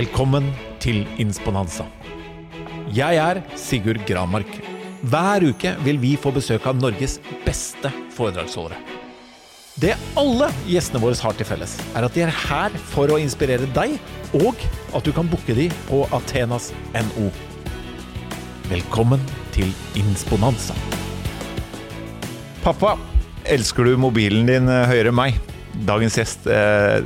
Velkommen til Insponanza. Jeg er Sigurd Gramark. Hver uke vil vi få besøk av Norges beste foredragsholdere. Det alle gjestene våre har til felles, er at de er her for å inspirere deg, og at du kan booke de på Athenas.no. Velkommen til Insponanza. Pappa, elsker du mobilen din eh, høyere enn meg? Dagens gjest, eh,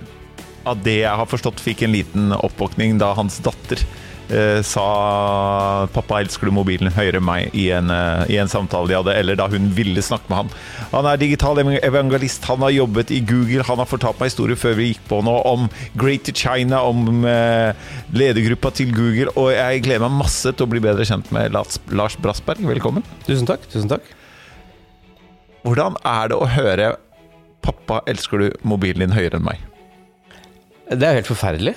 av det jeg har forstått, fikk en liten oppvåkning da hans datter eh, sa 'pappa, elsker du mobilen høyere enn meg' i en, eh, i en samtale de hadde, eller da hun ville snakke med han. Han er digital evangelist, han har jobbet i Google, han har fortalt meg historier før vi gikk på nå om Great China, om eh, ledergruppa til Google, og jeg gleder meg masse til å bli bedre kjent med Lars, Lars Brassberg. Velkommen. Tusen takk. tusen takk Hvordan er det å høre 'pappa, elsker du mobilen din høyere enn meg'? Det er jo helt forferdelig.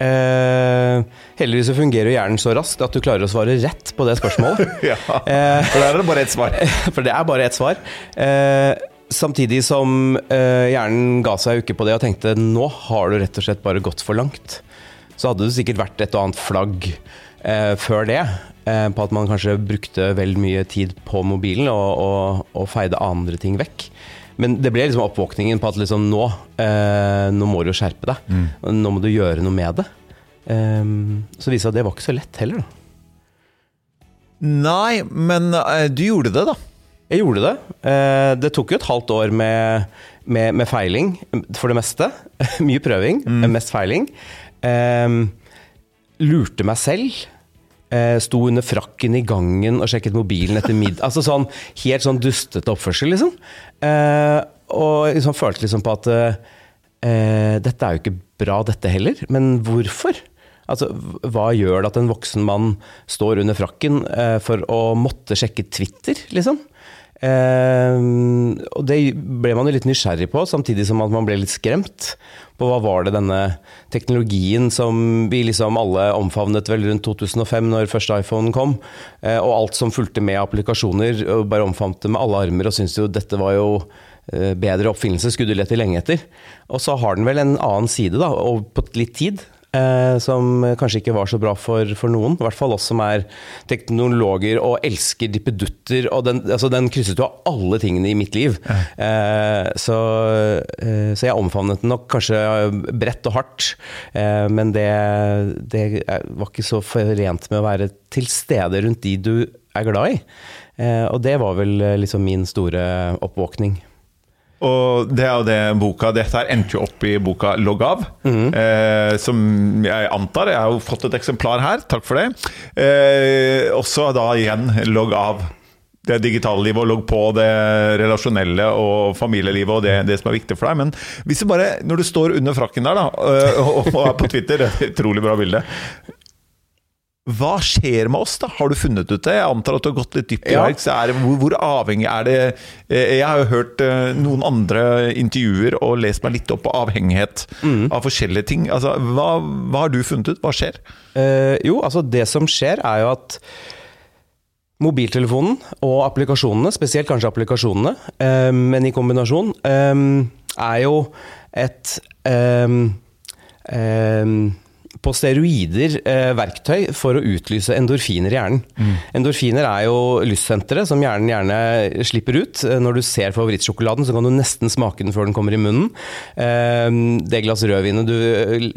Eh, heldigvis så fungerer hjernen så raskt at du klarer å svare rett på det spørsmålet. ja, for der er det bare ett svar. For det er bare ett svar. Eh, samtidig som eh, hjernen ga seg uke på det og tenkte nå har du rett og slett bare gått for langt. Så hadde det sikkert vært et og annet flagg eh, før det. eh, på at man kanskje brukte vel mye tid på mobilen og, og, og feide andre ting vekk. Men det ble liksom oppvåkningen på at liksom nå, eh, nå må du jo skjerpe deg. Mm. Nå må du gjøre noe med det. Um, så viser det at det var ikke så lett heller, da. Nei, men eh, du gjorde det, da. Jeg gjorde det. Eh, det tok jo et halvt år med, med, med feiling, for det meste. Mye prøving, mm. mest feiling. Eh, lurte meg selv. Eh, sto under frakken i gangen og sjekket mobilen etter middag. Altså sånn helt sånn dustete oppførsel, liksom. Eh, og liksom følte liksom på at eh, dette er jo ikke bra, dette heller. Men hvorfor? Altså, hva gjør det at en voksen mann står under frakken eh, for å måtte sjekke Twitter, liksom? Eh, og det ble man jo litt nysgjerrig på, samtidig som at man ble litt skremt. På hva var det denne teknologien som vi liksom alle omfavnet vel rundt 2005, når første iPhone kom, eh, og alt som fulgte med applikasjoner, og bare omfavnte med alle armer og syntes jo dette var jo eh, bedre oppfinnelse, skulle du lete lenge etter. Og så har den vel en annen side, da, og på litt tid. Eh, som kanskje ikke var så bra for, for noen. I hvert fall oss som er teknologer og elsker dippedutter. Og den, altså den krysset jo av alle tingene i mitt liv. Eh, så, eh, så jeg omfavnet den nok kanskje bredt og hardt. Eh, men det, det var ikke så forent med å være til stede rundt de du er glad i. Eh, og det var vel liksom min store oppvåkning. Og det er jo det boka Dette her endte jo opp i boka 'Logg av', eh, som jeg antar Jeg har jo fått et eksemplar her, takk for det. Eh, også da igjen 'Logg av'. Det digitale livet og logg på det relasjonelle og familielivet og det, det som er viktig for deg. Men hvis du bare, når du står under frakken der da, og, og er på Twitter, er utrolig bra bilde hva skjer med oss, da? Har du funnet ut det? Jeg antar at du har gått litt dypt i Ja. verk. er Hvor, hvor avhengig er det Eh, Jeg har jo hørt eh, noen andre intervjuer og lest meg litt opp på avhengighet av forskjellige ting. Altså, hva, hva har du funnet ut? Hva skjer? Eh, jo, altså det som skjer er jo at mobiltelefonen og applikasjonene, spesielt kanskje applikasjonene, eh, men i kombinasjon, eh, er jo et eh, på steroider eh, verktøy for å utlyse endorfiner i hjernen. Endorfiner er jo lystsenteret som hjernen gjerne slipper ut. Eh, Når du ser favorittsjokoladen, så kan du nesten smake den før den kommer i munnen. Eh, det glass rødvinet du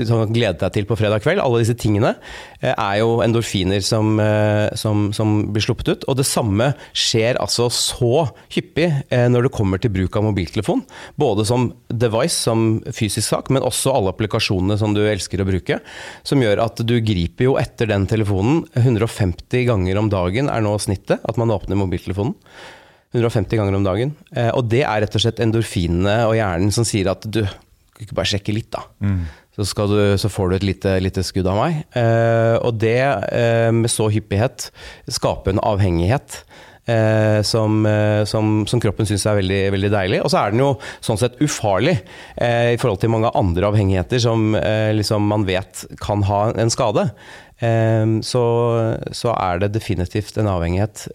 kan glede gleder deg til på fredag kveld, alle disse tingene eh, er jo endorfiner som, eh, som, som blir sluppet ut. Og det samme skjer altså så hyppig eh, når det kommer til bruk av mobiltelefon. Både som device, som fysisk sak, men også alle applikasjonene som du elsker å bruke. Som gjør at du griper jo etter den telefonen 150 ganger om dagen er nå snittet, at man åpner mobiltelefonen. 150 ganger om dagen. Eh, og det er rett og slett endorfinene og hjernen som sier at du kan ikke bare sjekke litt, da. Så, skal du, så får du et lite, lite skudd av meg. Eh, og det eh, med så hyppighet skaper en avhengighet. Eh, som, eh, som, som kroppen syns er veldig, veldig deilig. Og så er den jo sånn sett ufarlig eh, i forhold til mange andre avhengigheter som eh, liksom man vet kan ha en skade. Eh, så, så er det definitivt en avhengighet.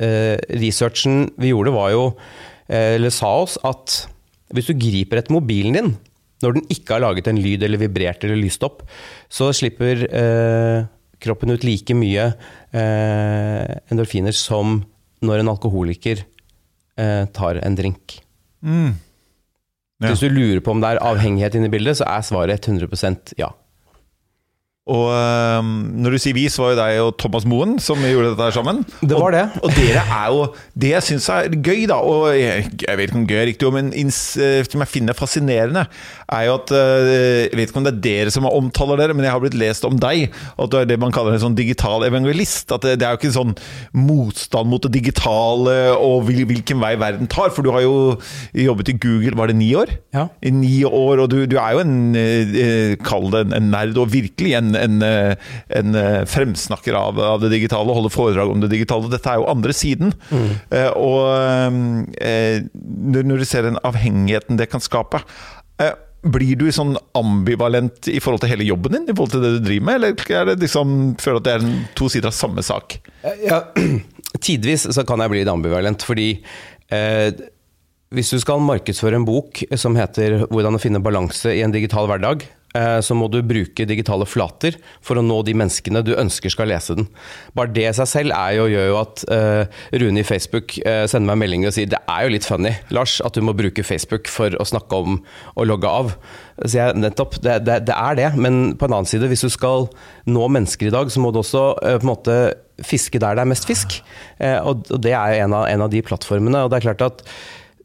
Researchen vi gjorde, var jo, eller sa oss at hvis du griper etter mobilen din når den ikke har laget en lyd eller vibrert eller lyst opp, så slipper eh, kroppen ut like mye eh, endorfiner som når en alkoholiker eh, tar en drink. Ja. Hvis du lurer på om det er avhengighet inne i bildet, så er svaret 100% ja. Og um, når du sier vi, så var jo deg og Thomas Moen som gjorde dette sammen. Det var det. Og, og dere er jo Det jeg syns er gøy, da, og jeg, jeg vet ikke om gøy er riktig men eh, som jeg finner fascinerende, er jo at øh, Jeg vet ikke om det er dere som omtaler dere, men jeg har blitt lest om deg. At du er det man kaller en sånn digital evangelist. At det, det er jo ikke en sånn motstand mot det digitale og hvil, hvilken vei verden tar. For du har jo jobbet i Google, var det ni år? Ja. I ni år, og du, du er jo en eh, Kall det en, en nerd, og virkelig en, en, eh, en eh, fremsnakker av, av det digitale, holder foredrag om det digitale. Dette er jo andre siden. Eh, og eh, når du ser den avhengigheten det kan skape blir du sånn ambivalent i forhold til hele jobben din, i forhold til det du driver med, eller er det liksom, føler du at det er to sider av samme sak? Ja, tidvis så kan jeg bli ambivalent, fordi eh, hvis du skal markedsføre en bok som heter 'Hvordan å finne balanse i en digital hverdag', så må du bruke digitale flater for å nå de menneskene du ønsker skal lese den. Bare det i seg selv jo, gjør jo at uh, Rune i Facebook uh, sender meg en melding og sier det er jo litt funny, Lars, at du må bruke Facebook for å snakke om å logge av. Så jeg, nettopp, det, det, det er det, men på en annen side, hvis du skal nå mennesker i dag, så må du også uh, på en måte fiske der det er mest fisk. Eh, og, og det er jo en en av de plattformene. og det er klart at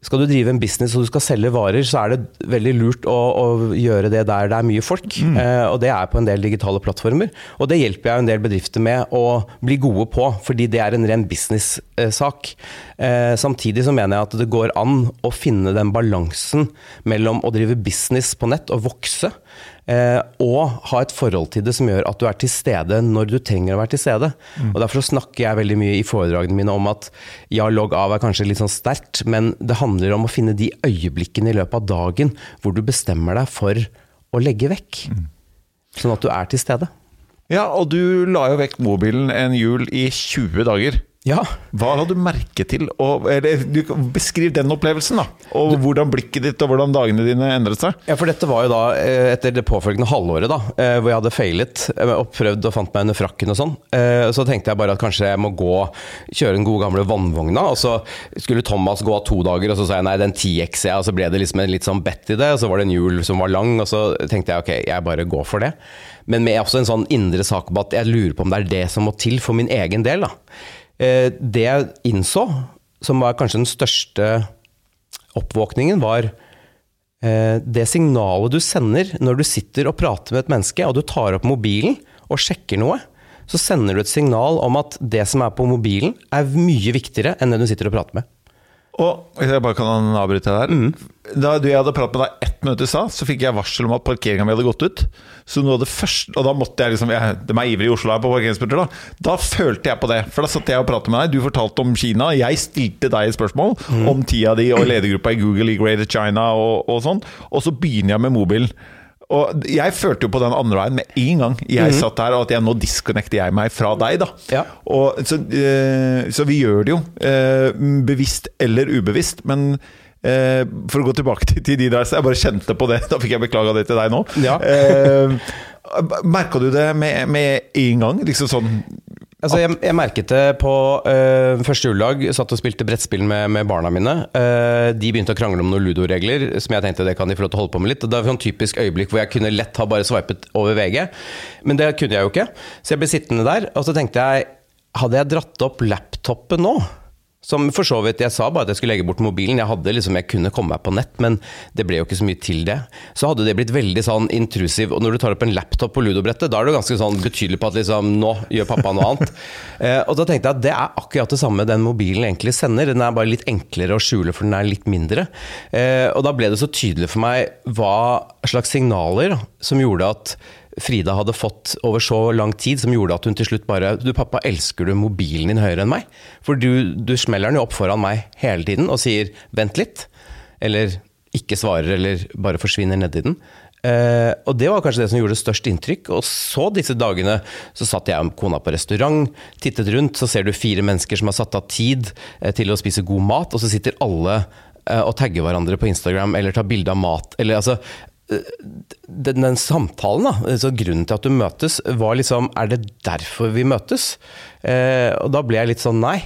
skal du drive en business og du skal selge varer, så er det veldig lurt å, å gjøre det der det er mye folk. Eh, og det er på en del digitale plattformer. Og det hjelper jeg en del bedrifter med å bli gode på, fordi det er en ren business-sak. Eh, samtidig så mener jeg at det går an å finne den balansen mellom å drive business på nett og vokse, og ha et forhold til det som gjør at du er til stede når du trenger å være til stede. Og Derfor snakker jeg veldig mye i foredragene mine om at ja, logg av er kanskje litt sånn sterkt, men det handler om å finne de øyeblikkene i løpet av dagen hvor du bestemmer deg for å legge vekk. Sånn at du er til stede. Ja, og du la jo vekk mobilen en jul i 20 dager. Ja, Hva la du merke til? Og, eller, du, beskriv den opplevelsen, da. Og hvordan blikket ditt og hvordan dagene dine endret seg. Ja, for dette var jo da eh, etter det påfølgende halvåret, da, eh, hvor jeg hadde feilet eh, og prøvd og fant meg under frakken og sånn. Så tenkte jeg bare at kanskje jeg må gå, kjøre den gode gamle vannvogna. Og så skulle Thomas gå av to dager, og så sa jeg nei, den 10X, jeg, Og så ble det liksom en litt sånn bett i det, og så var det en hjul som var lang, og så tenkte jeg ok, jeg bare går for det. Men med også en sånn indre sak på at jeg lurer på om det er det som må til for min egen del, da. Eh, Det jeg innså, som var kanskje den største oppvåkningen, var eh, det signalet du sender når du sitter og prater med et menneske, og du tar opp mobilen og sjekker noe, så sender du et signal om at det som er på mobilen, er mye viktigere enn det du sitter og prater med. Og hvis jeg bare kan avbryte deg der. Da du jeg hadde pratet med deg ett minutt i stad, så fikk jeg varsel om at parkeringa mi hadde gått ut. Så noe av det første Og da måtte jeg liksom jeg, De er ivrige i Oslo her på parkeringsplasser, da. Da følte jeg på det. For da satt jeg og pratet med deg, du fortalte om Kina. Jeg stilte deg et spørsmål om tida di og ledergruppa i Google i Greater China og, og sånn. Og så begynner jeg med mobilen. Og jeg følte jo på den andre veien med en gang jeg satt der, og at jeg nå disconnecter jeg meg fra deg, da. Ja. Og, så, eh, så vi gjør det jo, eh, bevisst eller ubevisst. Men eh, for å gå tilbake til, til de der, så jeg bare kjente på det. Da fikk jeg beklaga det til deg nå. Ja. Merka du det med, med en gang? Liksom sånn Altså, jeg, jeg merket det på uh, første juledag. Satt og spilte brettspill med, med barna mine. Uh, de begynte å krangle om noen ludoregler, som jeg tenkte det kan de få lov til å holde på med litt. Det var sånn typisk øyeblikk hvor jeg kunne lett ha bare swipet over VG. Men det kunne jeg jo ikke. Så jeg ble sittende der, og så tenkte jeg Hadde jeg dratt opp laptopen nå? Som for så vidt, Jeg sa bare at jeg skulle legge bort mobilen. Jeg hadde liksom, jeg kunne komme meg på nett, men det ble jo ikke så mye til det. Så hadde det blitt veldig sånn intrusiv. Og når du tar opp en laptop på ludobrettet, da er du ganske sånn betydelig på at liksom, nå gjør pappa noe annet. eh, og da tenkte jeg at det er akkurat det samme den mobilen egentlig sender. Den er bare litt enklere å skjule, for den er litt mindre. Eh, og da ble det så tydelig for meg hva slags signaler som gjorde at Frida hadde fått over så lang tid, som gjorde at hun til slutt bare Du, pappa, elsker du mobilen din høyere enn meg? For du, du smeller den jo opp foran meg hele tiden og sier 'vent litt', eller ikke svarer, eller bare forsvinner nedi den. Uh, og det var kanskje det som gjorde størst inntrykk. Og så disse dagene så satt jeg og kona på restaurant, tittet rundt, så ser du fire mennesker som har satt av tid uh, til å spise god mat, og så sitter alle uh, og tagger hverandre på Instagram eller tar bilde av mat. Eller altså den, den samtalen, da, altså grunnen til at du møtes, var liksom Er det derfor vi møtes? Eh, og da ble jeg litt sånn nei.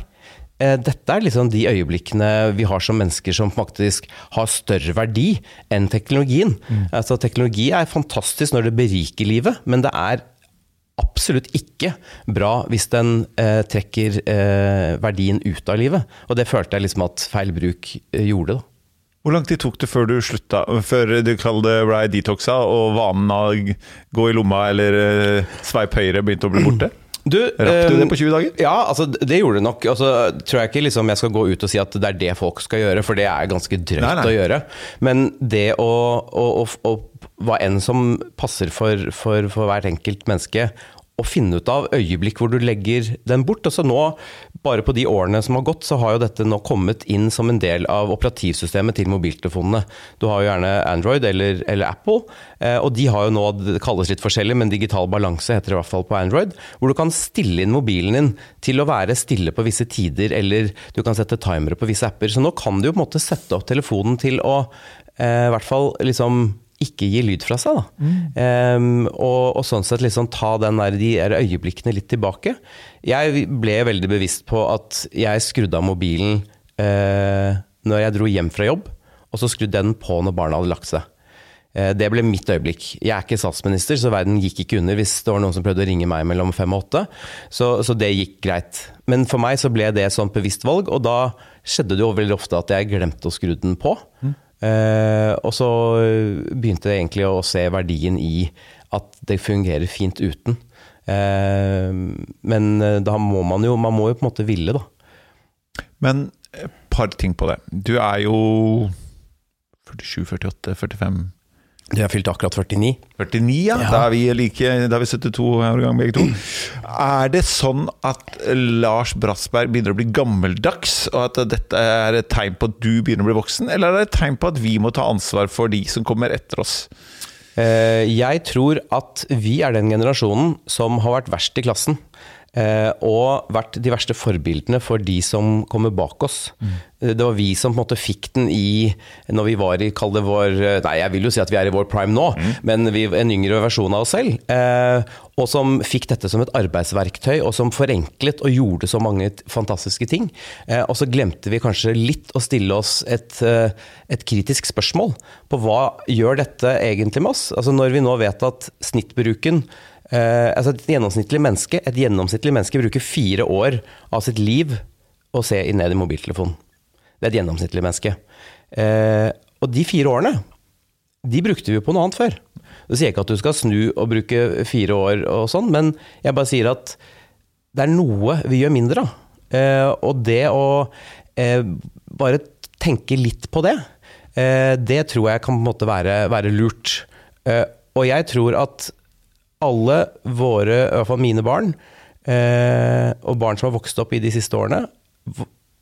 Eh, dette er liksom de øyeblikkene vi har som mennesker som faktisk har større verdi enn teknologien. Mm. Altså Teknologi er fantastisk når det beriker livet, men det er absolutt ikke bra hvis den eh, trekker eh, verdien ut av livet. Og det følte jeg liksom at feil bruk eh, gjorde. da. Hvor lang tid tok det før du slutta, før du kalte det ble detoxa, og vanen av gå i lomma eller uh, sveip høyre begynte å bli borte? Du, Rakk du det på 20 dager? Ja, altså, det gjorde det nok. Altså, tror jeg ikke liksom, jeg skal gå ut og si at det er det folk skal gjøre, for det er ganske drøyt å gjøre. Men det å, å, å, å Hva enn som passer for, for, for hvert enkelt menneske, å finne ut av øyeblikk hvor du legger den bort. Altså nå, bare på de årene som har gått, så har jo dette nå kommet inn som en del av operativsystemet til mobiltelefonene. Du har jo gjerne Android eller, eller Apple, eh, og de har jo nå, det kalles litt forskjellig, men digital balanse heter det i hvert fall på Android, hvor du kan stille inn mobilen din til å være stille på visse tider, eller du kan sette timere på visse apper. Så nå kan du jo på en måte sette opp telefonen til å eh, i hvert fall liksom ikke gi lyd fra seg. Mm. Um, og, og, sånn sett liksom ta den der, de øyeblikkene litt tilbake. Jeg ble veldig bevisst på at jeg skrudde av mobilen uh, når jeg dro hjem fra jobb, og så skrudde jeg den på når barna hadde lagt seg. Uh, det ble mitt øyeblikk. Jeg er ikke statsminister, så verden gikk ikke under hvis det var noen som prøvde å ringe meg mellom fem og åtte. Så, så det gikk greit. Men for meg så ble det et sånt bevisst valg, og da skjedde det jo veldig ofte at jeg glemte å skru den på. Mm. Uh, og så begynte jeg egentlig å se verdien i at det fungerer fint uten. Uh, men eh, da må man jo Man må jo på en måte ville, da. Men et par ting på det. Du er jo 47, 48, 45 du har fylt akkurat 49. 49, ja. ja. Da, er vi like, da er vi 72 år gang begge to. Er det sånn at Lars Brassberg begynner å bli gammeldags, og at dette er et tegn på at du begynner å bli voksen, eller er det et tegn på at vi må ta ansvar for de som kommer etter oss? Eh, jeg tror at vi er den generasjonen som har vært verst i klassen. Eh, og vært de verste forbildene for de som kommer bak oss. Mm. Det var vi som på en måte fikk den i Når vi var i Kall det vår Nei, jeg vil jo si at vi er i vår prime nå, mm. men vi, en yngre versjon av oss selv. Eh, og som fikk dette som et arbeidsverktøy, og som forenklet og gjorde så mange fantastiske ting. Eh, og så glemte vi kanskje litt å stille oss et, eh, et kritisk spørsmål på hva gjør dette egentlig med oss? Altså Når vi nå vet at snittbruken Eh, altså et gjennomsnittlig menneske Et gjennomsnittlig menneske bruker fire år av sitt liv å se ned i mobiltelefonen. Det er et gjennomsnittlig menneske. Uh, og de fire årene, de brukte vi på noe annet før. Det sier jeg ikke at du skal snu og bruke fire år og sånn, men jeg bare sier at det er noe vi gjør mindre av. Uh, og det å bare tenke litt på det, det tror jeg kan på en måte være, være lurt. Og jeg tror at alle våre, i hvert fall mine barn, eh, og barn som har vokst opp i de siste årene,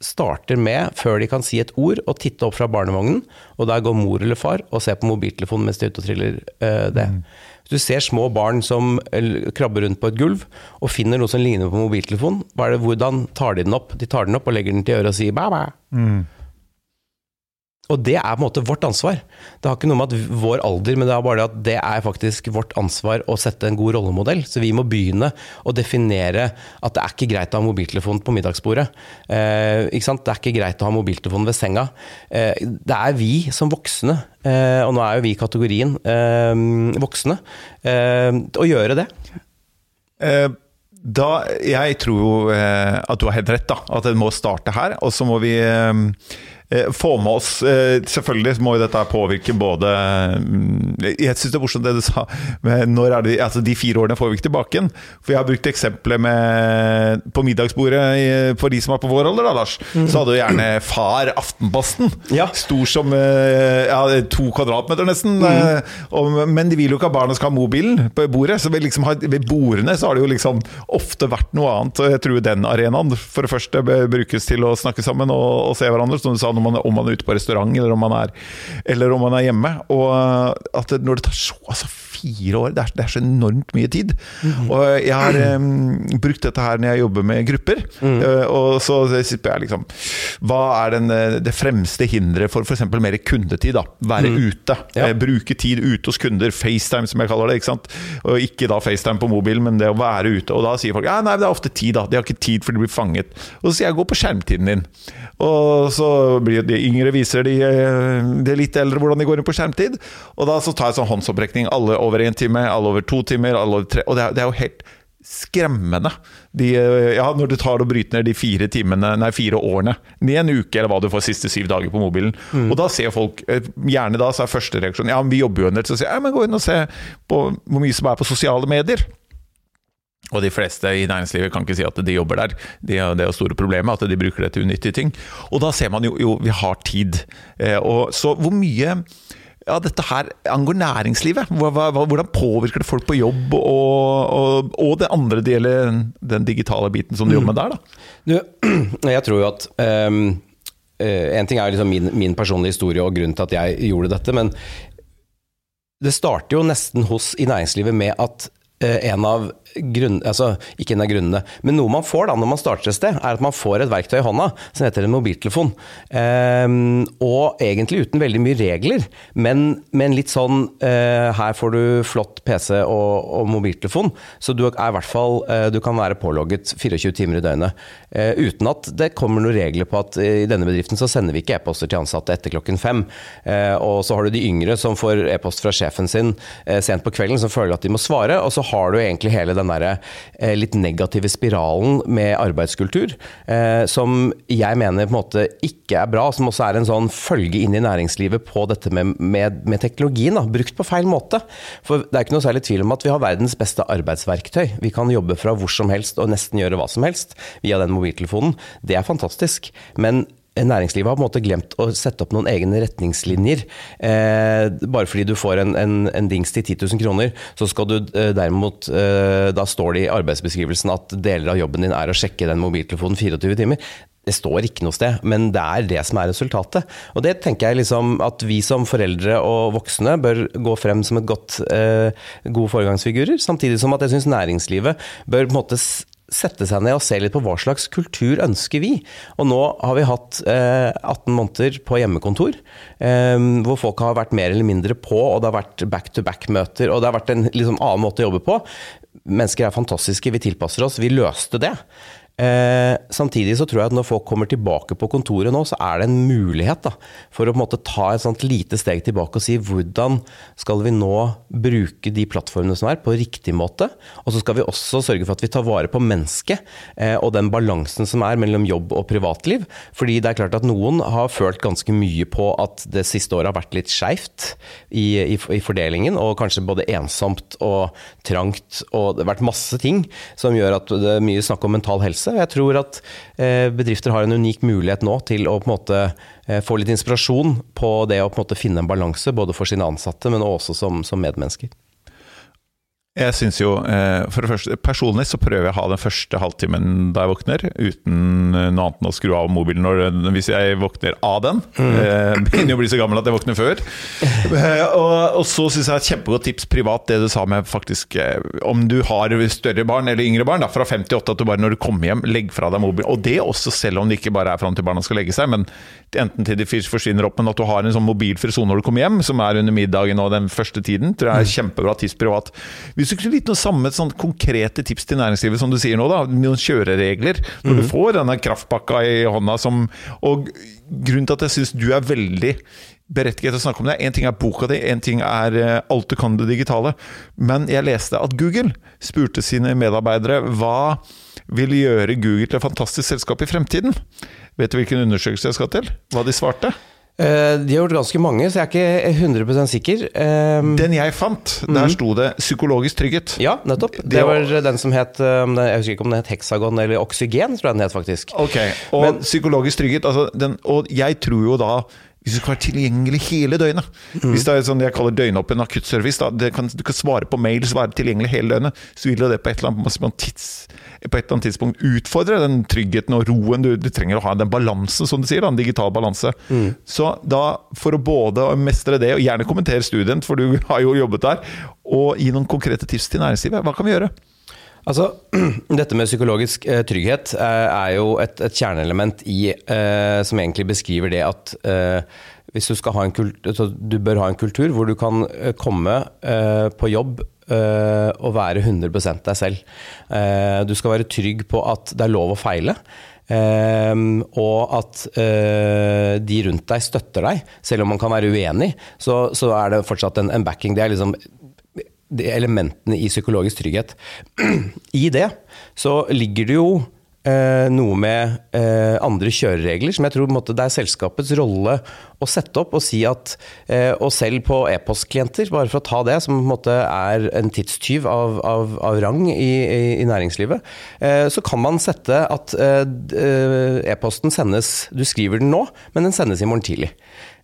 starter med, før de kan si et ord, å titte opp fra barnevognen, og der går mor eller far og ser på mobiltelefonen mens de er ute og triller eh, det. Mm. Hvis du ser små barn som krabber rundt på et gulv og finner noe som ligner på mobiltelefonen, hvordan tar de den opp? De tar den opp og legger den til øret og sier bæ, bæ. Mm. Og det er på en måte vårt ansvar. Det har ikke noe med at vår alder, men det er bare at det er faktisk vårt ansvar å sette en god rollemodell. Så vi må begynne å definere at det er ikke greit å ha mobiltelefon på middagsbordet. Eh, Det er ikke greit å ha mobiltelefon ved senga. Eh, det er vi som voksne, eh, og nå er jo vi i kategorien eh, voksne, eh, å gjøre det. Eh, da, jeg tror jo at du har helt rett, da. At det må starte her. Og så må vi Eh, få med oss eh, Selvfølgelig må jo dette påvirke både mm, Jeg syns det er morsomt det du sa. Når er det, altså de fire årene får vi ikke tilbake igjen. For jeg har brukt eksempelet med på middagsbordet for de som er på vår alder, da, Lars. Mm. Så hadde jo gjerne far Aftenposten. Ja. Stor som eh, ja, to kvadratmeter, nesten. Mm. Men de vil jo ikke at barna skal ha mobilen på bordet. Så ved, liksom, ved bordene så har det jo liksom ofte vært noe annet. Jeg tror den arenaen for det første brukes til å snakke sammen og, og se hverandre, som du sa om man, om man er ute på restaurant eller om man er, eller om man er hjemme. Og at det, når det tar så altså, fire år. Det er, det er så enormt mye tid. Og jeg har um, brukt dette her når jeg jobber med grupper. Eh, og så sitter jeg liksom Hva er den, eh, det fremste hinderet for f.eks. mer kundetid? da Være ute. Ja. Eh, bruke tid ute hos kunder. FaceTime, som jeg kaller det. ikke sant? Og ikke da FaceTime på mobilen, men det å være ute. Og da sier folk ja, nei, det er ofte tid, da. De har ikke tid for de blir fanget. Og så sier jeg gå på skjermtiden din. Og så blir de yngre, viser de, de litt eldre hvordan de går inn på skjermtid. Og da så tar jeg sånn håndsopprekning. Alle over én time, alle over to timer, alle over tre Og det er, det er jo helt skremmende. De, eh, ja, når du tar og bryter ned de fire timene, nei, fire årene i en uke, eller hva du får siste syv dager på mobilen. Og da ser folk eh, Gjerne da så er første reaksjon Ja, men vi jobber jo en del. Så sier jeg men gå inn og se på hvor mye som er på sosiale medier. Og de fleste i næringslivet kan ikke si at de jobber der. Det er det er jo store problemet, at de bruker det til unyttige ting. Og da ser man jo jo vi har tid. Eh, og så hvor mye ja, dette her angår næringslivet. Hvordan påvirker det folk på jobb, og, og, og det andre det gjelder den digitale biten som du jobber med der, da? Du, jeg tror jo at eh, En ting er liksom min, min personlige historie og grunnen til at jeg gjorde dette, men det starter jo nesten hos i næringslivet med at eh, en av grunn, altså ikke en av grunnene, men noe man får da når man starter et sted, er at man får et verktøy i hånda som heter en mobiltelefon. Um, og egentlig uten veldig mye regler, men men litt sånn uh, Her får du flott PC og, og mobiltelefon, så du er i hvert fall uh, Du kan være pålogget 24 timer i døgnet. Uh, uten at det kommer noen regler på at i denne bedriften så sender vi ikke e-poster til ansatte etter klokken fem. Og så har du de yngre som får e-post fra sjefen sin sent på kvelden, som føler at de må svare, og så har du egentlig hele den derre eh, litt negative spiralen med arbeidskultur, eh, som jeg mener på en måte ikke er bra, som også er en sånn følge inn i næringslivet på dette med, med, med teknologien, da, brukt på feil måte. For det er ikke noe særlig tvil om at vi har verdens beste arbeidsverktøy. Vi kan jobbe fra hvor som helst og nesten gjøre hva som helst via den mobiltelefonen. Det er fantastisk. Men Næringslivet har på en måte glemt å sette opp noen egne retningslinjer. Eh, bare fordi du får en, en, en dings til 10 000 kroner, så skal du eh, derimot eh, Da står det i arbeidsbeskrivelsen at deler av jobben din er å sjekke den mobiltelefonen 24 timer. Det står ikke noe sted, men det er det som er resultatet. Og det tenker jeg liksom at vi som foreldre og voksne bør gå frem som et godt, eh, gode foregangsfigurer. Samtidig som at jeg syns næringslivet bør på en måte sette seg ned og se litt på hva slags kultur ønsker vi. Og nå har vi hatt eh, 18 måneder på hjemmekontor, eh, hvor folk har vært mer eller mindre på, og det har vært back-to-back-møter, og det har vært en liksom, annen måte å jobbe på. Mennesker er fantastiske, vi tilpasser oss. Vi løste det. Eh, samtidig så tror jeg at når folk kommer tilbake på kontoret nå, så er det en mulighet da, for å på en måte ta et sånt lite steg tilbake og si hvordan skal vi nå bruke de plattformene som er, på riktig måte. Og så skal vi også sørge for at vi tar vare på mennesket eh, og den balansen som er mellom jobb og privatliv. Fordi det er klart at noen har følt ganske mye på at det siste året har vært litt skeivt i, i, i fordelingen, og kanskje både ensomt og trangt, og det har vært masse ting som gjør at det er mye snakk om mental helse. Jeg tror at eh, bedrifter har en unik mulighet nå til å på en måte eh, få litt inspirasjon på det å på en måte finne en balanse, både for sine ansatte, men også som, som medmennesker. Jeg synes jo, eh, for det første, Personlig så prøver jeg å ha den første halvtimen da jeg våkner, uten eh, noe annet enn å skru av mobilen når, hvis jeg våkner av den. Mm. Begynner jo å bli så gammel at jeg våkner før. Eh, og, og så syns jeg et kjempegodt tips privat, det du sa med faktisk eh, Om du har større barn eller yngre barn, da, fra 58 at du bare når du kommer hjem, legg fra deg mobilen. Og det også selv om det ikke bare er fram til barna skal legge seg, men enten til de forsvinner opp, men at du har en sånn mobilfri sone når du kommer hjem, som er under middagen og den første tiden, tror jeg er kjempebra tips privat. Hvis du kunne gitt noe samme sånn konkrete tips til næringslivet, som du sier nå, da, noen kjøreregler, når du får denne kraftpakka i hånda som Og grunnen til at jeg syns du er veldig berettiget til å snakke om det. Én ting er boka di, én ting er eh, alt du kan det digitale. Men jeg leste at Google spurte sine medarbeidere hva vil gjøre Google til et fantastisk selskap i fremtiden. Vet du hvilken undersøkelse jeg skal til? Hva de svarte? Eh, De har gjort ganske mange, så jeg er ikke 100 sikker. Eh, Den jeg fant, der sto det 'psykologisk trygghet'. Ja, nettopp. Det var- den som het eh, Jeg husker ikke om den het Hexagon eller Oksygen, tror jeg den het faktisk. Ok, og Men- psykologisk trygghet altså den, Og jeg tror jo da hvis du skal være tilgjengelig hele døgnet. Hvis det er sånn jeg kaller døgnåpen akuttservice, da, det kan, du kan svare på mail, så være tilgjengelig hele døgnet, så vil det på et eller annet, tids, på et eller annet tidspunkt utfordre den tryggheten og roen du, du trenger å ha, den balansen, som du sier, da, en digital balanse. Mm. Så da, for å både mestre det, og gjerne kommentere student, for du har jo jobbet der, og gi noen konkrete tips til næringslivet, hva kan vi gjøre? Altså, Dette med psykologisk eh, trygghet eh, er jo et, et kjerneelement i eh, som egentlig beskriver det at eh, hvis du skal ha en kultur, du bør ha en kultur hvor du kan eh, komme eh, på jobb og være 100% deg selv. du skal være trygg på at det er lov å feile. og at de rundt deg støtter deg, selv om man kan være uenig. Så, så er det fortsatt en, en backing. Det er liksom de elementene i psykologisk trygghet. I det så ligger det jo eh, noe med eh, andre kjøreregler, som jeg tror måte, det er selskapets rolle å sette opp og si at eh, Og selv på e-postklienter, bare for å ta det, som på en måte, er en tidstyv av, av, av rang i, i, i næringslivet, eh, så kan man sette at eh, e-posten sendes Du skriver den nå, men den sendes i morgen tidlig.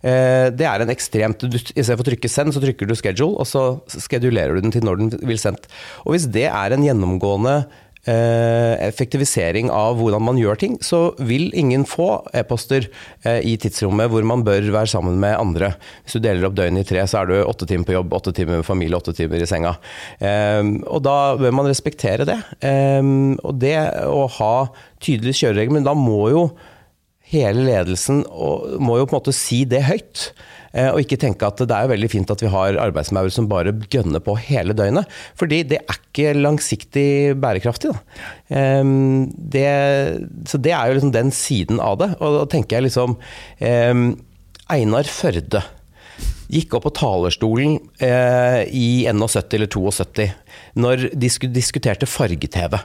Eh, det er en ekstremt du, I stedet for å trykke 'send', så trykker du 'schedule', og så skedulerer du den til når den vil sendt. Og Hvis det er en gjennomgående effektivisering av hvordan man gjør ting, så vil ingen få e-poster eh, i tidsrommet hvor man bør være sammen med andre. Hvis du deler opp døgnet i tre, så er du åtte timer på jobb, åtte timer med familie, åtte timer i senga. Og da bør man respektere det. Og det å ha tydelige kjøreregler, men da må jo hele ledelsen må jo på en måte si det høyt. Eh, og ikke tenke at det er veldig fint at vi har arbeidsmaur som bare gønner på hele døgnet. Fordi det er ikke langsiktig bærekraftig. Det, så det er jo liksom den siden av det. Og da tenker jeg liksom Einar Førde gikk opp på talerstolen eh, i 71 eller 72 når de diskuterte farge-TV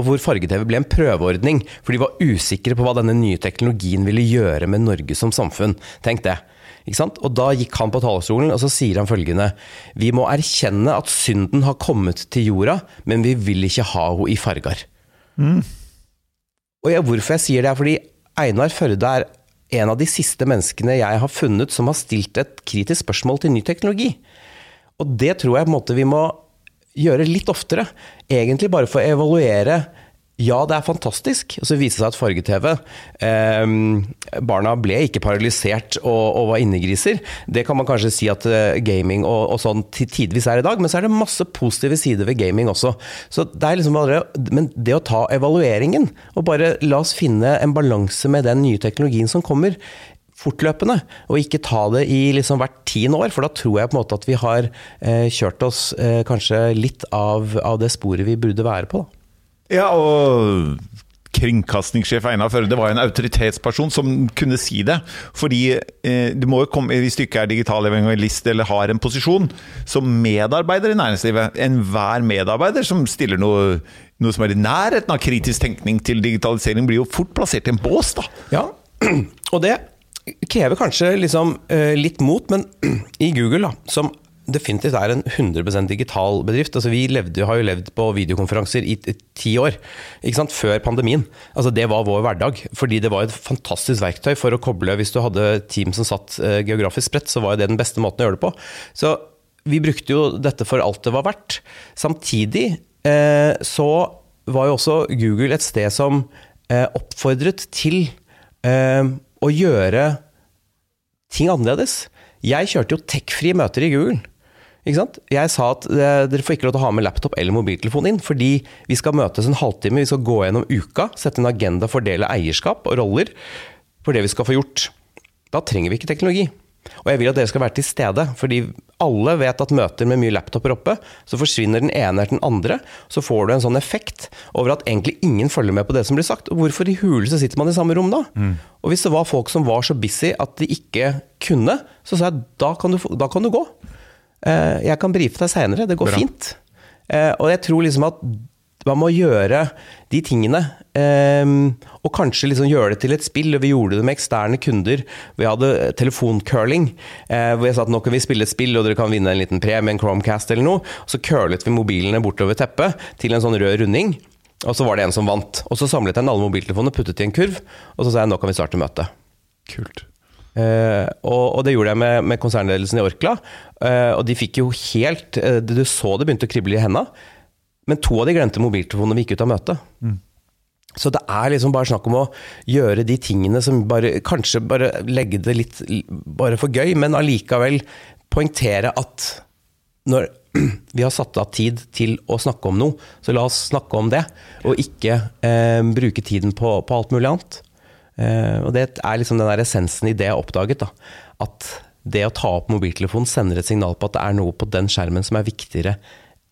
og hvor farge-TV ble en prøveordning, for de var usikre på hva denne nye teknologien ville gjøre med Norge som samfunn. Tenk det. Og da gikk han på talerstolen og så sier han følgende Vi må erkjenne at synden har kommet til jorda, men vi vil ikke ha henne i farger. Mm. Og jeg, hvorfor jeg sier det, er fordi Einar Førde er en av de siste menneskene jeg har funnet som har stilt et kritisk spørsmål til ny teknologi. Og det tror jeg på en måte vi må gjøre litt oftere. Egentlig bare for å evaluere. Ja, det er fantastisk. Og så viste det seg at farge-TV eh, Barna ble ikke paralysert og, og, var innegriser. Det kan man kanskje si at uh, gaming og, og, sånn tidvis er i dag, men så er det masse positive sider ved gaming også. Så det er liksom bare, Men det å ta evalueringen, og bare la oss finne en balanse med den nye teknologien som kommer, fortløpende, og ikke ta det i liksom hvert tiende år. For da tror jeg på en måte at vi har eh, kjørt oss eh, kanskje litt av, av, det sporet vi burde være på. Da. Ja, og kringkastingssjef Einar Førde var en autoritetsperson som kunne si det. Fordi eh, du må jo komme, hvis du ikke er digital evangelist eller har en posisjon som medarbeider i næringslivet Enhver medarbeider som stiller noe, noe som er i nærheten av kritisk tenkning til digitalisering, blir jo fort plassert i en bås, da. Ja, og det krever kanskje liksom, uh, litt mot, men i Google, da, som definitivt er en 100% digital bedrift. Altså, vi levde, har jo levd på videokonferanser i ti år, før pandemien. Altså, det var vår hverdag. Fordi det var et fantastisk verktøy for å koble Hvis du hadde team som satt uh, geografisk spredt, så var det den beste måten å gjøre det på. Så vi brukte jo dette for alt det var verdt. Samtidig uh, så var jo også Google et sted som oppfordret til å gjøre ting annerledes. Jeg kjørte jo tech-frie møter i Google. Jeg sa at eh, dere får ikke lov til å ha med laptop eller mobiltelefon inn, fordi vi skal møtes en halvtime, vi skal gå gjennom uka, sette en agenda, fordele eierskap og roller for det vi skal få gjort. Da trenger vi ikke teknologi. Og jeg vil at dere skal være til stede, fordi alle vet at møter med mye laptoper oppe, så forsvinner den ene eller den andre. Så får du en sånn effekt over at egentlig ingen følger med på det som blir sagt. Og hvorfor i huleste sitter man i samme rom da? Mm. Og hvis det var folk som var så busy at de ikke kunne, så sa jeg da kan du, da kan du gå. Eh, jeg kan brife deg seinere, det går Bra. fint. Eh, og jeg tror liksom at man må gjøre de tingene. Um, og kanskje liksom gjøre det til et spill. Vi gjorde det med eksterne kunder. Vi hadde telefoncurling. Uh, hvor jeg sa at nå kan vi spille et spill, og dere kan vinne en liten premie, en Chromecast eller noe. Så curlet vi mobilene bortover teppet til en sånn rød runding. Og så var det en som vant. Og så samlet jeg alle mobiltelefonene, puttet i en kurv, og så sa jeg nå kan vi starte møtet. Kult. Uh, og, og det gjorde jeg med, med konsernledelsen i Orkla. Uh, og de fikk jo helt uh, Du så det begynte å krible i henda. Men to av de glemte mobiltelefonene vi gikk ut av møtet. Så det er liksom bare snakk om å gjøre de tingene som bare Kanskje bare legge det litt bare for gøy, men allikevel poengtere at når vi har satt av tid til å snakke om noe, så la oss snakke om det. Og ikke eh, bruke tiden på, på, alt mulig annet. Eh, og det er liksom den der essensen i det jeg har oppdaget. Da. At det å ta opp mobiltelefonen sender et signal på at det er noe på den skjermen som er viktigere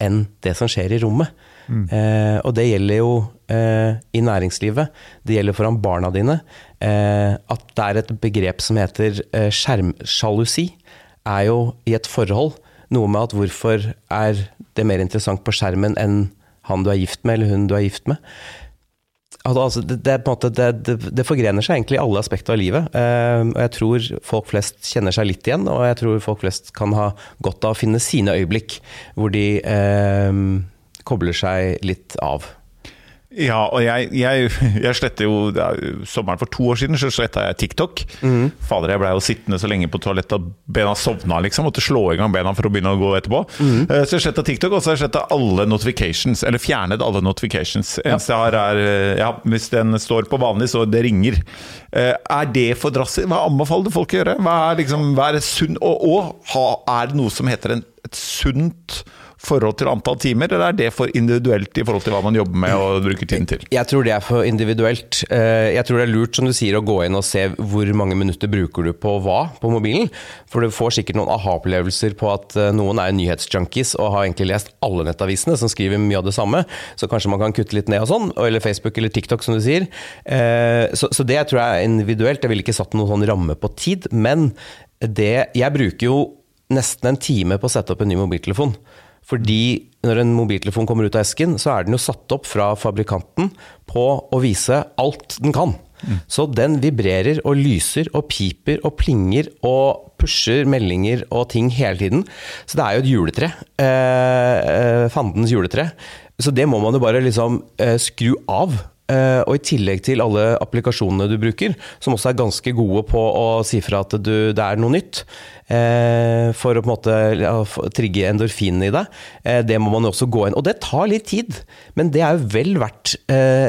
enn det som skjer i rommet. Mm. Eh, og det gjelder jo eh, i næringslivet, det gjelder foran barna dine. Eh, at det er et begrep som heter eh, skjermsjalusi, er jo i et forhold noe med at hvorfor er det mer interessant på skjermen enn han du er gift med, eller hun du er gift med. Altså, det, det, måte, det, det, forgrener seg egentlig i alle aspekter av livet. Uh, og jeg tror folk flest kjenner seg litt igjen, og jeg tror folk flest kan ha godt av å finne sine øyeblikk hvor de eh, kobler seg litt av. Ja, og jeg, jeg, jeg sletter jo Sommeren for to år siden så sletta jeg TikTok. Mm. Fader, jeg blei jo sittende så lenge på toalettet at bena sovna, liksom. Måtte slå i gang bena for å begynne å gå etterpå. Mm. Så jeg sletta TikTok, og så har jeg sletta alle notifications. Eller fjernet alle notifications. Eneste jeg har er ja, Hvis den står på vanlig, så det ringer. Eh, er det for drassig? Hva anbefaler du folk å gjøre? Hva er liksom, hva er sunn, og, og, er det noe som heter en, et sunt forhold til antall timer, eller er det for individuelt i forhold til hva man jobber med og bruker tiden til? Jeg tror det er for individuelt. Eh, jeg tror det er lurt, som du sier, å gå inn og se hvor mange minutter bruker du på hva på mobilen. For du får sikkert noen aha-opplevelser på at eh, noen er nyhetsjunkies og har egentlig lest alle nettavisene som skriver mye av det samme, så kanskje man kan kutte litt ned og sånn. Eller Facebook eller TikTok, som du sier. Eh, så, det tror jeg er individuelt. Jeg ville ikke satt noen sånn ramme på tid. Men det Jeg bruker jo nesten en time på å sette opp en ny mobiltelefon. Fordi når en mobiltelefon kommer ut av esken, så er den jo satt opp fra fabrikanten på å vise alt den kan. Mm. Så den vibrerer og lyser og piper og plinger og pusher meldinger og ting hele tiden. Så det er jo et juletre. Eh, eh fandens juletre. Så det må man jo bare liksom eh, skru av. Uh, og i tillegg til alle applikasjonene du bruker, som også er ganske gode på å si fra at du, det er noe nytt, uh, for å på en måte trigge endorfinene i deg, uh, det må man også gå inn. Og det tar litt tid, men det er jo vel verdt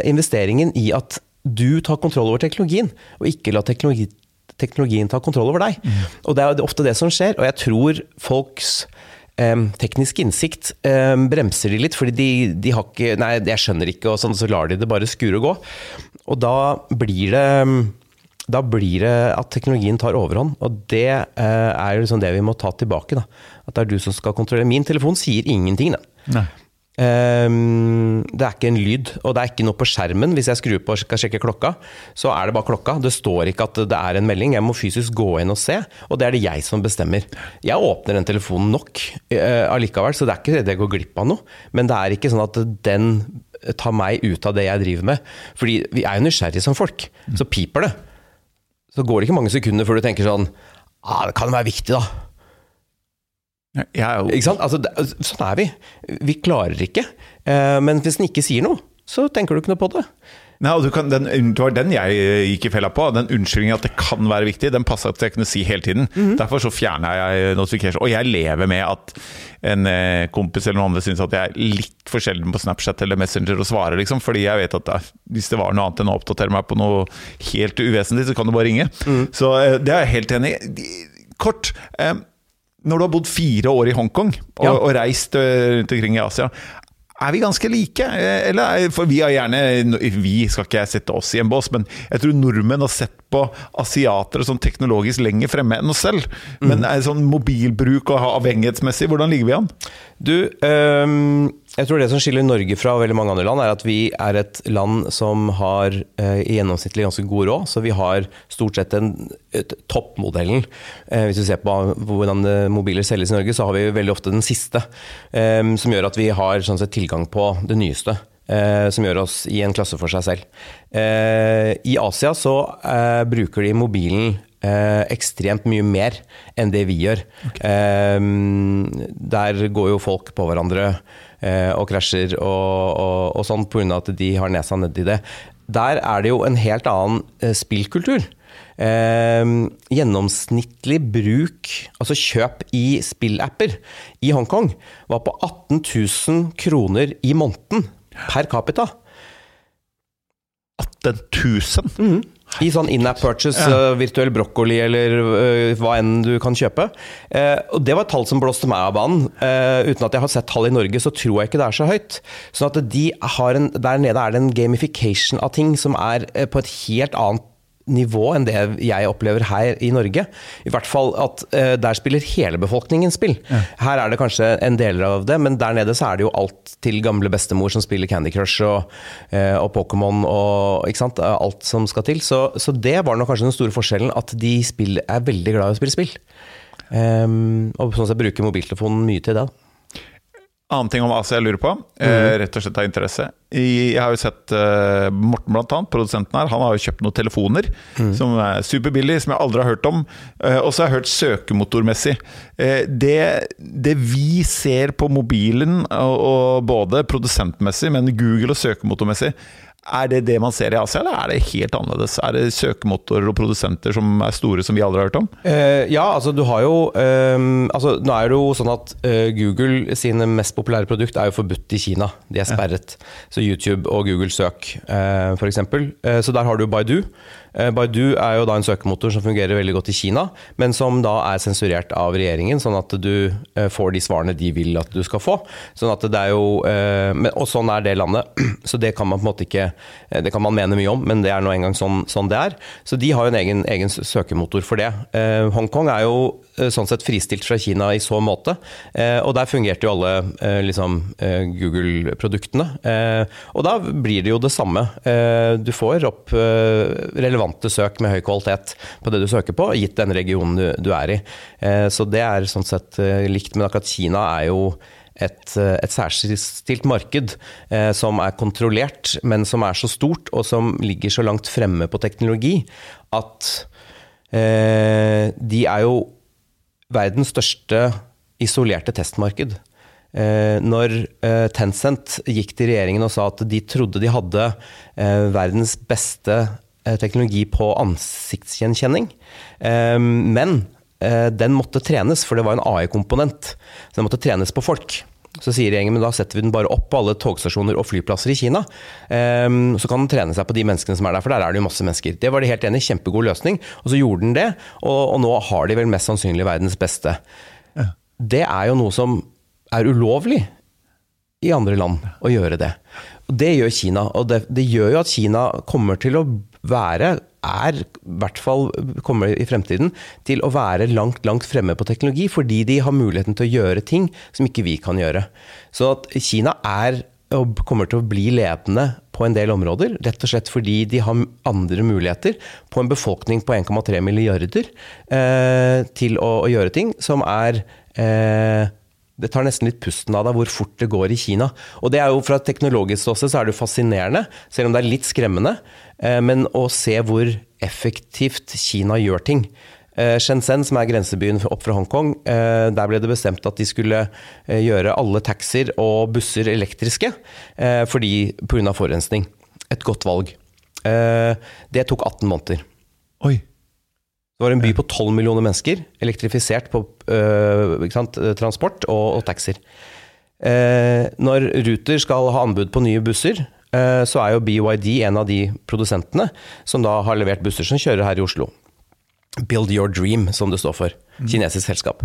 investeringen i at du tar kontroll over teknologien, og ikke la teknologi, teknologien ta kontroll over deg. Mm. Og det er ofte det som skjer, og jeg tror folks teknisk innsikt bremser de litt, fordi de, de, har ikke Nei, jeg skjønner ikke, og sånn, så lar de det bare skure og gå. Og da blir det da blir det at teknologien tar overhånd. Og det eh, er jo liksom det vi må ta tilbake. Da. At det er du som skal kontrollere. Min telefon sier ingenting. den. Nei. Um, det er ikke en lyd, og det er ikke noe på skjermen. Hvis jeg skrur på og skal sjekke klokka, så er det bare klokka. Det står ikke at det er en melding. Jeg må fysisk gå inn og se, og det er det jeg som bestemmer. Jeg åpner den telefonen nok uh, allikevel, så det er ikke det jeg går glipp av noe. Men det er ikke sånn at den tar meg ut av det jeg driver med. Fordi vi er jo nysgjerrige som folk. Så piper det. Så går det ikke mange sekunder før du tenker sånn ah, Det kan være viktig, da. Ikke sant? Altså, det, sånn er vi. Vi klarer ikke. Eh, men hvis den ikke sier noe, så tenker du ikke noe på det. Nei, kan, den, det var den jeg eh, gikk i fella på. Den unnskyldningen at det kan være viktig, den passer til jeg kunne si hele tiden. Mm -hmm. Derfor så fjerner jeg notification. Og jeg lever med at en eh, kompis eller noen andre syns at jeg er litt for sjelden på Snapchat eller Messenger og svarer, liksom. Fordi jeg vet at hvis det var noe annet enn å oppdatere meg på noe helt uvesentlig, så kan du bare ringe. Mm. Så det er jeg helt enig i. Kort. Når du har bodd fire år i Hongkong og, ja. og reist eh, rundt omkring i Asia, er vi ganske like? Eh, eller, for vi har gjerne Vi skal ikke sette oss i en bås, men jeg tror nordmenn har sett på asiatere som teknologisk lenger fremme enn oss selv. Men mm. er sånn mobilbruk og avhengighetsmessig, hvordan ligger vi an? Du, um, jeg tror det som skiller Norge fra veldig mange andre land, er at vi er et land som har eh, i gjennomsnittlig ganske god råd. Så vi har stort sett en, toppmodellen. Eh, hvis du ser på hvordan mobiler selges i Norge, så har vi veldig ofte den siste. Eh, som gjør at vi har sånn sett, tilgang på det nyeste. Uh, som gjør oss i en klasse for seg selv. I Asia så bruker de mobilen eh, ekstremt mye mer enn det vi gjør. Okay. Eh, der går jo folk på hverandre eh, og krasjer og, og, og sånn pga. at de har nesa nedi det. Der er det jo en helt annen eh, spillkultur. Eh, gjennomsnittlig bruk, altså kjøp i spillapper i Hongkong, var på 18 000 kroner i måneden per capita. 18 000? I sånn in-app purchase, Ja. uh, virtuell brokkoli eller uh, hva enn du kan kjøpe. Uh, og Det var et tall som blåste meg av banen. Uh, uten at jeg har sett tall i Norge, så tror jeg ikke det er så høyt. Sånn at de har en, Der nede er det en gamification av ting som er eh, på et helt annet nivå enn det jeg opplever her i Norge. I hvert fall at uh, der spiller hele befolkningen spill. Her er det kanskje en del av det, men der nede så er det jo alt til gamle bestemor som spiller Candy Crush og, uh, og Pokémon og ikke sant? alt som skal til. Så, så det var nok kanskje den store forskjellen, at de spill, er veldig glad i å spille spill. Um, og sånn sett bruker mobiltelefonen mye til det. da. Annen ting om Asia jeg lurer på, eh, rett og slett av interesse. Jeg har jo sett eh, Morten, blant annet, produsenten her, han har jo kjøpt noen telefoner som er superbillige, som jeg aldri har hørt om. Eh, og så har jeg hørt søkemotormessig. Det, det vi ser på mobilen, og både produsentmessig, men Google og søkemotormessig, er det det man ser i Asia, eller er det helt annerledes? Er det søkemotorer og produsenter som er store, som vi aldri har hørt om? Uh, ja, altså du har jo ehm, altså, Nå er det jo sånn at uh, Google sine mest populære produkt er jo forbudt i Kina. De er sperret. Så YouTube og Google søk, uh, f.eks. Uh, så der har du Baidu. Eh, Baidu er jo da en søkemotor som fungerer veldig godt i Kina, men som da er sensurert av regjeringen, sånn at du eh, får de svarene de vil at du skal få. Sånn at det er jo, eh, og sånn er det landet. Så det kan man på en måte ikke Det kan man mene mye om, men det er nå engang sånn, sånn det er. Så de har jo en egen, egen søkemotor for det. Hongkong er jo sånn sett fristilt fra Kina i så måte, eh, og der fungerte jo alle eh, liksom, eh, Google-produktene. Eh, og da blir det jo det samme. Eh, du får opp eh, relevante søk med høy kvalitet på det du søker på, gitt den regionen du, er i. Eh, så det er sånn sett eh, likt, men akkurat Kina er jo et, eh, et særstilt marked eh, som er kontrollert, men som er så stort og som ligger så langt fremme på teknologi at eh, de er jo verdens største isolerte testmarked. Eh, når eh, Tencent gikk til regjeringen og sa at de trodde de hadde eh, verdens beste teknologi på ansiktsgjenkjenning, men den måtte trenes, for det var en AI-komponent. Så den måtte trenes på folk. Så sier regjeringen men da setter vi den bare opp på alle togstasjoner og flyplasser i Kina. Um, så kan den trene seg på de menneskene som er der, for der er det jo masse mennesker. Det var de helt enig i, kjempegod løsning. Og så gjorde den det, og, og nå har de vel mest sannsynlig verdens beste. Det er jo noe som er ulovlig i andre land å gjøre det. Og det gjør Kina, og det, det gjør jo at Kina kommer til å være er, i hvert fall kommer i fremtiden, til å være langt, langt fremme på teknologi, fordi de har muligheten til å gjøre ting som ikke vi kan gjøre. Så at Kina er og kommer til å bli ledende på en del områder, rett og slett fordi de har andre muligheter på en befolkning på 1,3 milliarder eh, til å, å, gjøre ting som er eh, det tar nesten litt pusten av deg hvor fort det går i Kina. Og det er jo Fra et teknologisk ståsted så er det jo fascinerende, selv om det er litt skremmende. Eh, men å se hvor effektivt Kina gjør ting. Eh, Shenzhen, som er grensebyen opp fra Hongkong, eh, der ble det bestemt at de skulle gjøre alle taxier og busser elektriske fordi pga. forurensning. Et godt valg. Det tok 18 måneder. Oi. Det var en by på 12 millioner mennesker, elektrifisert på øh, sant, transport og, og taxier. Eh, når Ruter skal ha anbud på nye busser, eh, så er jo BYD en av de produsentene som da har levert busser som kjører her i Oslo. Build Your Dream, som det står for. Kinesisk selskap.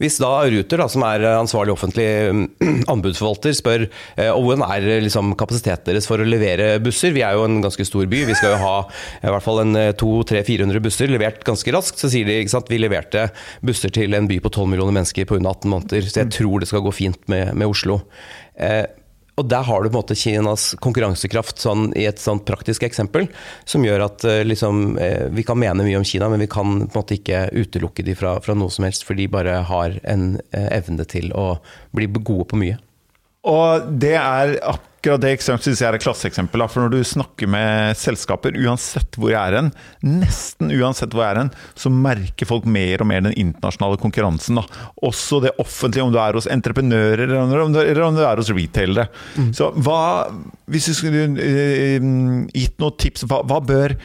Hvis da Ruter, da, som er ansvarlig offentlig anbudsforvalter, spør eh, og hvordan er liksom, kapasiteten deres for å levere busser, vi er jo en ganske stor by, vi skal jo ha i hvert fall en 200-400 busser levert ganske raskt, så sier de at vi leverte busser til en by på 12 millioner mennesker på under 18 måneder, så jeg tror det skal gå fint med, med Oslo. Eh, og der har du på en måte Kinas konkurransekraft sånn, i et sånn praktisk eksempel, som gjør at liksom, vi kan mene mye om Kina, men vi kan på en måte ikke utelukke de fra, fra noe som helst, for de bare har en evne til å bli gode på mye. Og det er akkurat det eksempelet synes jeg er et klasseeksempel. For når du snakker med selskaper, uansett hvor jeg er hen, nesten uansett hvor jeg er hen, så merker folk mer og mer den internasjonale konkurransen. Da. Også det offentlige, om du er hos entreprenører eller om du, eller om du er hos retailere. Mm. Så hva Hvis du skulle uh, gitt noen tips, hva, hva bør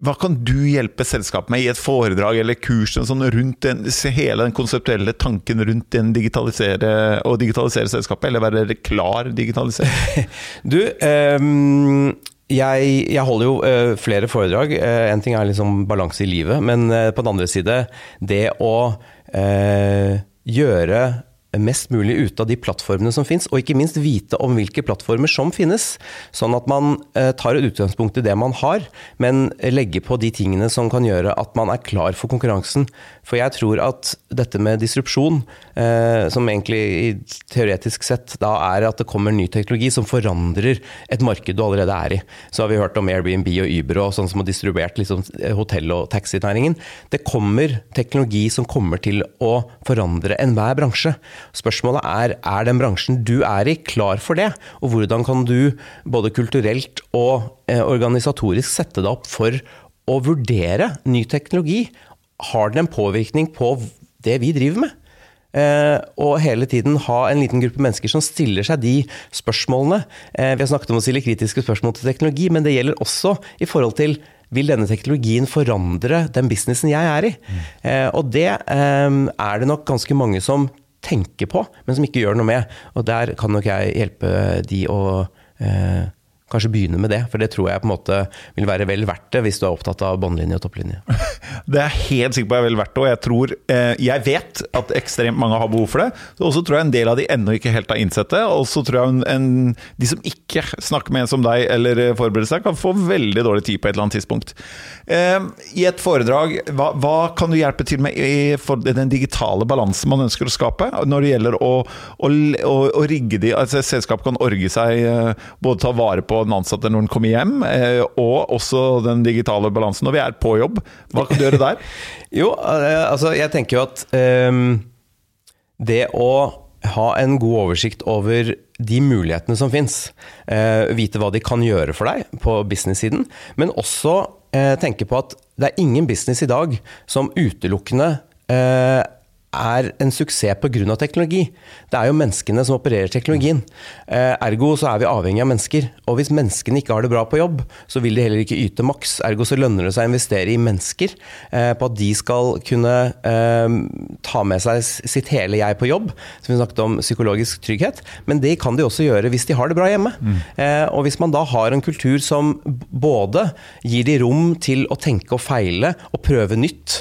hva kan du hjelpe selskapet med i et foredrag eller kurs sånn rundt den, hele den konseptuelle tanken rundt digitalisere, å digitalisere selskapet, eller være klar digitalisering? du, um, jeg, jeg, holder jo uh, flere foredrag. Uh, en ting er liksom balanse i livet, men uh, på den andre side det å gjøre mest mulig ute av de plattformene som finnes, og ikke minst vite om hvilke plattformer som finnes. Sånn at man eh, tar et utgangspunkt i det man har, men legger på de tingene som kan gjøre at man er klar for konkurransen. For jeg tror at dette med disrupsjon, eh, som egentlig teoretisk sett da er at det kommer ny teknologi som forandrer et marked du allerede er i. Så har vi hørt om Airbnb og Uber og sånn som har distribuert liksom, hotell- og taxinæringen. Det kommer teknologi som kommer til å forandre enhver bransje. Spørsmålet er er den bransjen du er i, klar for det? Og hvordan kan du både kulturelt og eh, organisatorisk sette deg opp for å vurdere ny teknologi? Har den en påvirkning på det vi driver med? Eh, og hele tiden ha en liten gruppe mennesker som stiller seg de spørsmålene. Eh, vi har snakket om å stille kritiske spørsmål til teknologi, men det gjelder også i forhold til vil denne teknologien forandre den businessen jeg er i? Mm. Eh, og det eh, er det nok ganske mange som tenker på, men som ikke gjør noe med. Og der kan nok jeg hjelpe de å eh, kanskje begynne med det. For det tror jeg på en måte vil være vel verdt det, hvis du er opptatt av båndlinje og topplinje. Det er helt sikker på er vel verdt det, og jeg tror eh, Jeg vet at ekstremt mange har behov for det. Og så tror jeg en del av de ennå ikke helt har innsett det. Og så tror jeg en, en, de som ikke snakker med en som deg eller forbereder seg, kan få veldig dårlig tid på et eller annet tidspunkt. Eh, I et foredrag, hva, hva, kan du hjelpe til med i den digitale balansen man ønsker å skape? Når det gjelder å, å, å, å rigge de altså Selskap kan orge seg, eh, både ta vare på den ansatte når den kommer hjem, eh, og også den digitale balansen når vi er på jobb. Hva kan du gjøre der? jo, eh, altså jeg tenker jo at um, det å ha en god oversikt over de mulighetene som fins. Uh, vite hva de kan gjøre for deg på business-siden. Men også uh, tenke på at det er ingen business i dag som utelukkende uh, er en suksess pga. teknologi. Det er jo menneskene som opererer teknologien. Eh, ergo så er vi avhengig av mennesker. Og hvis menneskene ikke har det bra på jobb, så vil de heller ikke yte maks. Ergo så lønner det seg å investere i mennesker, eh, på at de skal kunne eh, ta med seg sitt hele jeg på jobb, som vi snakket om psykologisk trygghet. Men det kan de også gjøre hvis de har det bra hjemme. Mm. Og hvis man da har en kultur som både gir de rom til å tenke og feile og prøve nytt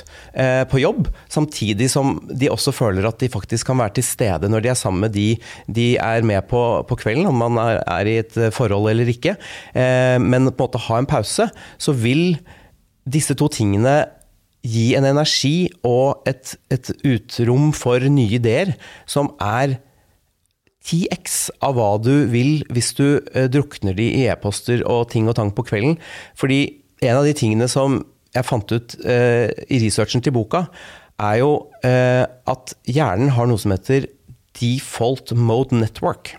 på jobb, samtidig som de også føler at de faktisk kan være til stede når de er sammen med de de er med på på kvelden, om man er, er i et forhold eller ikke. Eh, men på en måte ha en pause, så vil disse to tingene gi en energi og et, et utrom for nye ideer som er 10x av hva du vil hvis du eh, drukner de i e-poster og ting og tang på kvelden. Fordi en av de tingene som jeg fant ut eh, i researchen til boka, er jo eh, at hjernen har noe som heter default mode network.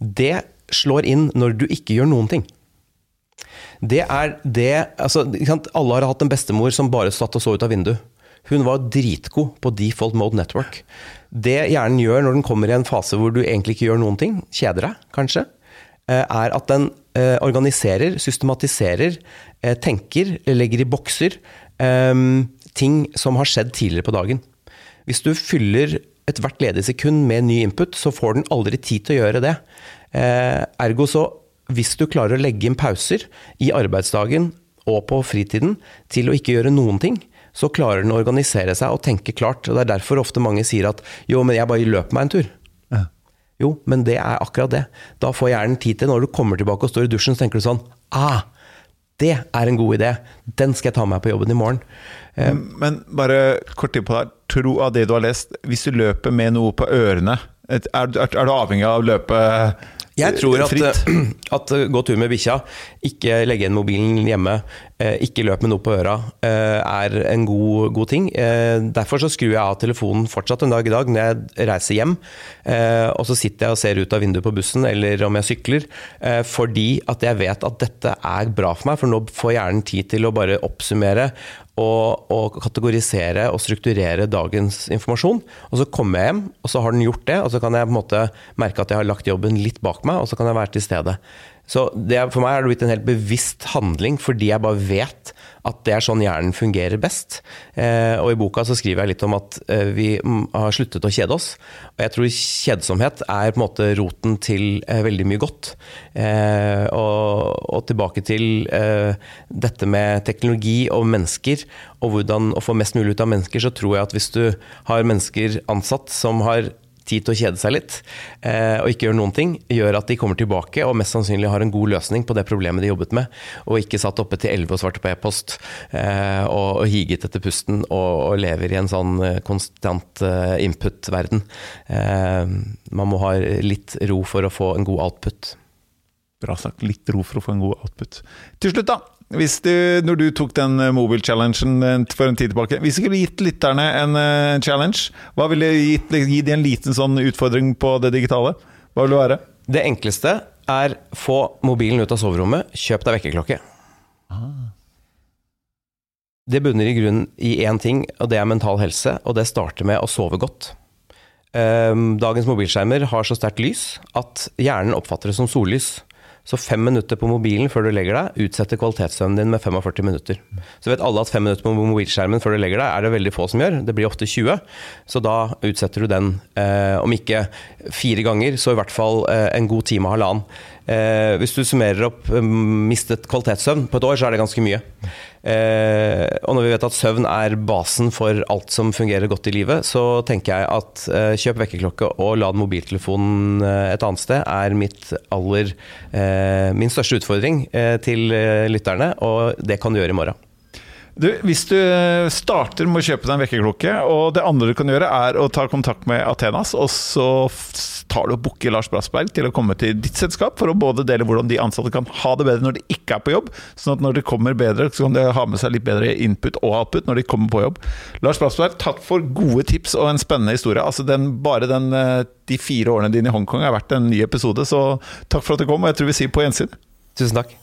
Det slår inn når du ikke gjør noen ting. Det er det altså, Alle har hatt en bestemor som bare satt og så ut av vinduet. Hun var dritgod på default mode network. Det hjernen gjør når den kommer i en fase hvor du egentlig ikke gjør noen ting, kjeder deg kanskje, eh, er at den eh, organiserer, systematiserer, eh, tenker, legger i bokser ting som har skjedd tidligere på dagen. Hvis du fyller ethvert ledig sekund med ny input, så får den aldri tid til å gjøre det. Ergo så, hvis du klarer å legge inn pauser i arbeidsdagen og på fritiden til å ikke gjøre noen ting, så klarer den å organisere seg og tenke klart. og Det er derfor ofte mange sier at jo, men jeg bare løper meg en tur. Ja. Jo, men det er akkurat det. Da får hjernen tid til Når du kommer tilbake og står i dusjen, så tenker du sånn ah, det er en god idé. Den skal jeg ta med meg på jobben i morgen. Eh, men bare kort tid på deg. Tro av det du har lest. Hvis du løper med noe på ørene, er, er, er du avhengig av å løpe jeg tror at, at gå tur med bikkja, ikke legge igjen mobilen hjemme, eh, ikke løp med noe på øra, eh, er en god, god, ting. Derfor så skrur jeg av telefonen fortsatt en dag i dag når jeg reiser hjem. Og så sitter jeg og ser ut av vinduet på bussen, eller om jeg sykler. Fordi at jeg vet at dette er bra for meg, for nå får hjernen tid til å bare oppsummere og, og, kategorisere og strukturere dagens informasjon. Og så kommer jeg hjem, og så har den gjort det, og så kan jeg på en måte merke at jeg har lagt jobben litt bak meg, og så kan jeg være til stede. Så det, for meg har det blitt en helt bevisst handling, fordi jeg bare vet at det er sånn hjernen fungerer best. Eh, og i boka så skriver jeg litt om at eh, vi har sluttet å kjede oss. Og jeg tror kjedsomhet er på en måte roten til eh, veldig mye godt. Eh, og, og, tilbake til eh, dette med teknologi og mennesker, og hvordan å få mest mulig ut av mennesker, så tror jeg at hvis du har mennesker ansatt som har tid til å kjede seg litt, eh, og ikke gjøre noen ting, gjør at de kommer tilbake og mest sannsynlig har en god løsning på det problemet de jobbet med, og ikke satt oppe til elleve og svarte på e-post eh, og, higet etter pusten og, lever i en sånn eh, konstant input-verden. Man må ha litt ro for å få en god output. Bra sagt. Litt ro for å få en god output. Til slutt, da. Hvis du, når du tok den eh, mobil-challengen eh, for en tid tilbake, hvis du skulle gitt lytterne en uh, challenge, hva ville gitt, gi de en liten sånn utfordring på det digitale? Hva vil det være? Det enkleste er få mobilen ut av soverommet, kjøp deg vekkerklokke. Ah. Det bunner i grunnen i én ting, og det er mental helse, og det starter med å sove godt. Ehm, dagens mobilskjermer har så sterkt lys at hjernen oppfatter det som sollys. Så fem minutter på mobilen før du legger deg, utsetter kvalitetssøvnen din med 45 minutter. Så vet alle at fem minutter på mobilskjermen før du legger deg, er det veldig få som gjør. Det blir ofte 20. Så da utsetter du den, eh, om ikke fire ganger, så i hvert fall eh, en god time og halvannen. Eh, hvis du summerer opp eh, mistet kvalitetssøvn på et år, så er det ganske mye. Eh, og når vi vet at søvn er basen for alt som fungerer godt i livet, så tenker jeg at eh, kjøp vekkerklokke og lad mobiltelefonen eh, et annet sted er mitt aller eh, min største utfordring til lytterne, og det kan du gjøre i morgen. Du, hvis du starter med å kjøpe deg en vekkerklokke, og det andre du kan gjøre, er å ta kontakt med Athenas, og så tar du og booker Lars Brassberg til å komme til ditt selskap for å både dele hvordan de ansatte kan ha det bedre når de ikke er på jobb, sånn at når de kommer bedre, så kan de ha med seg litt bedre input og output når de kommer på jobb. Lars Brassberg, takk for gode tips og en spennende historie. Altså den, bare den, eh, de fire årene dine i Hongkong er verdt en ny episode, så takk for at du kom, og jeg tror vi sier på gjensyn. Tusen takk.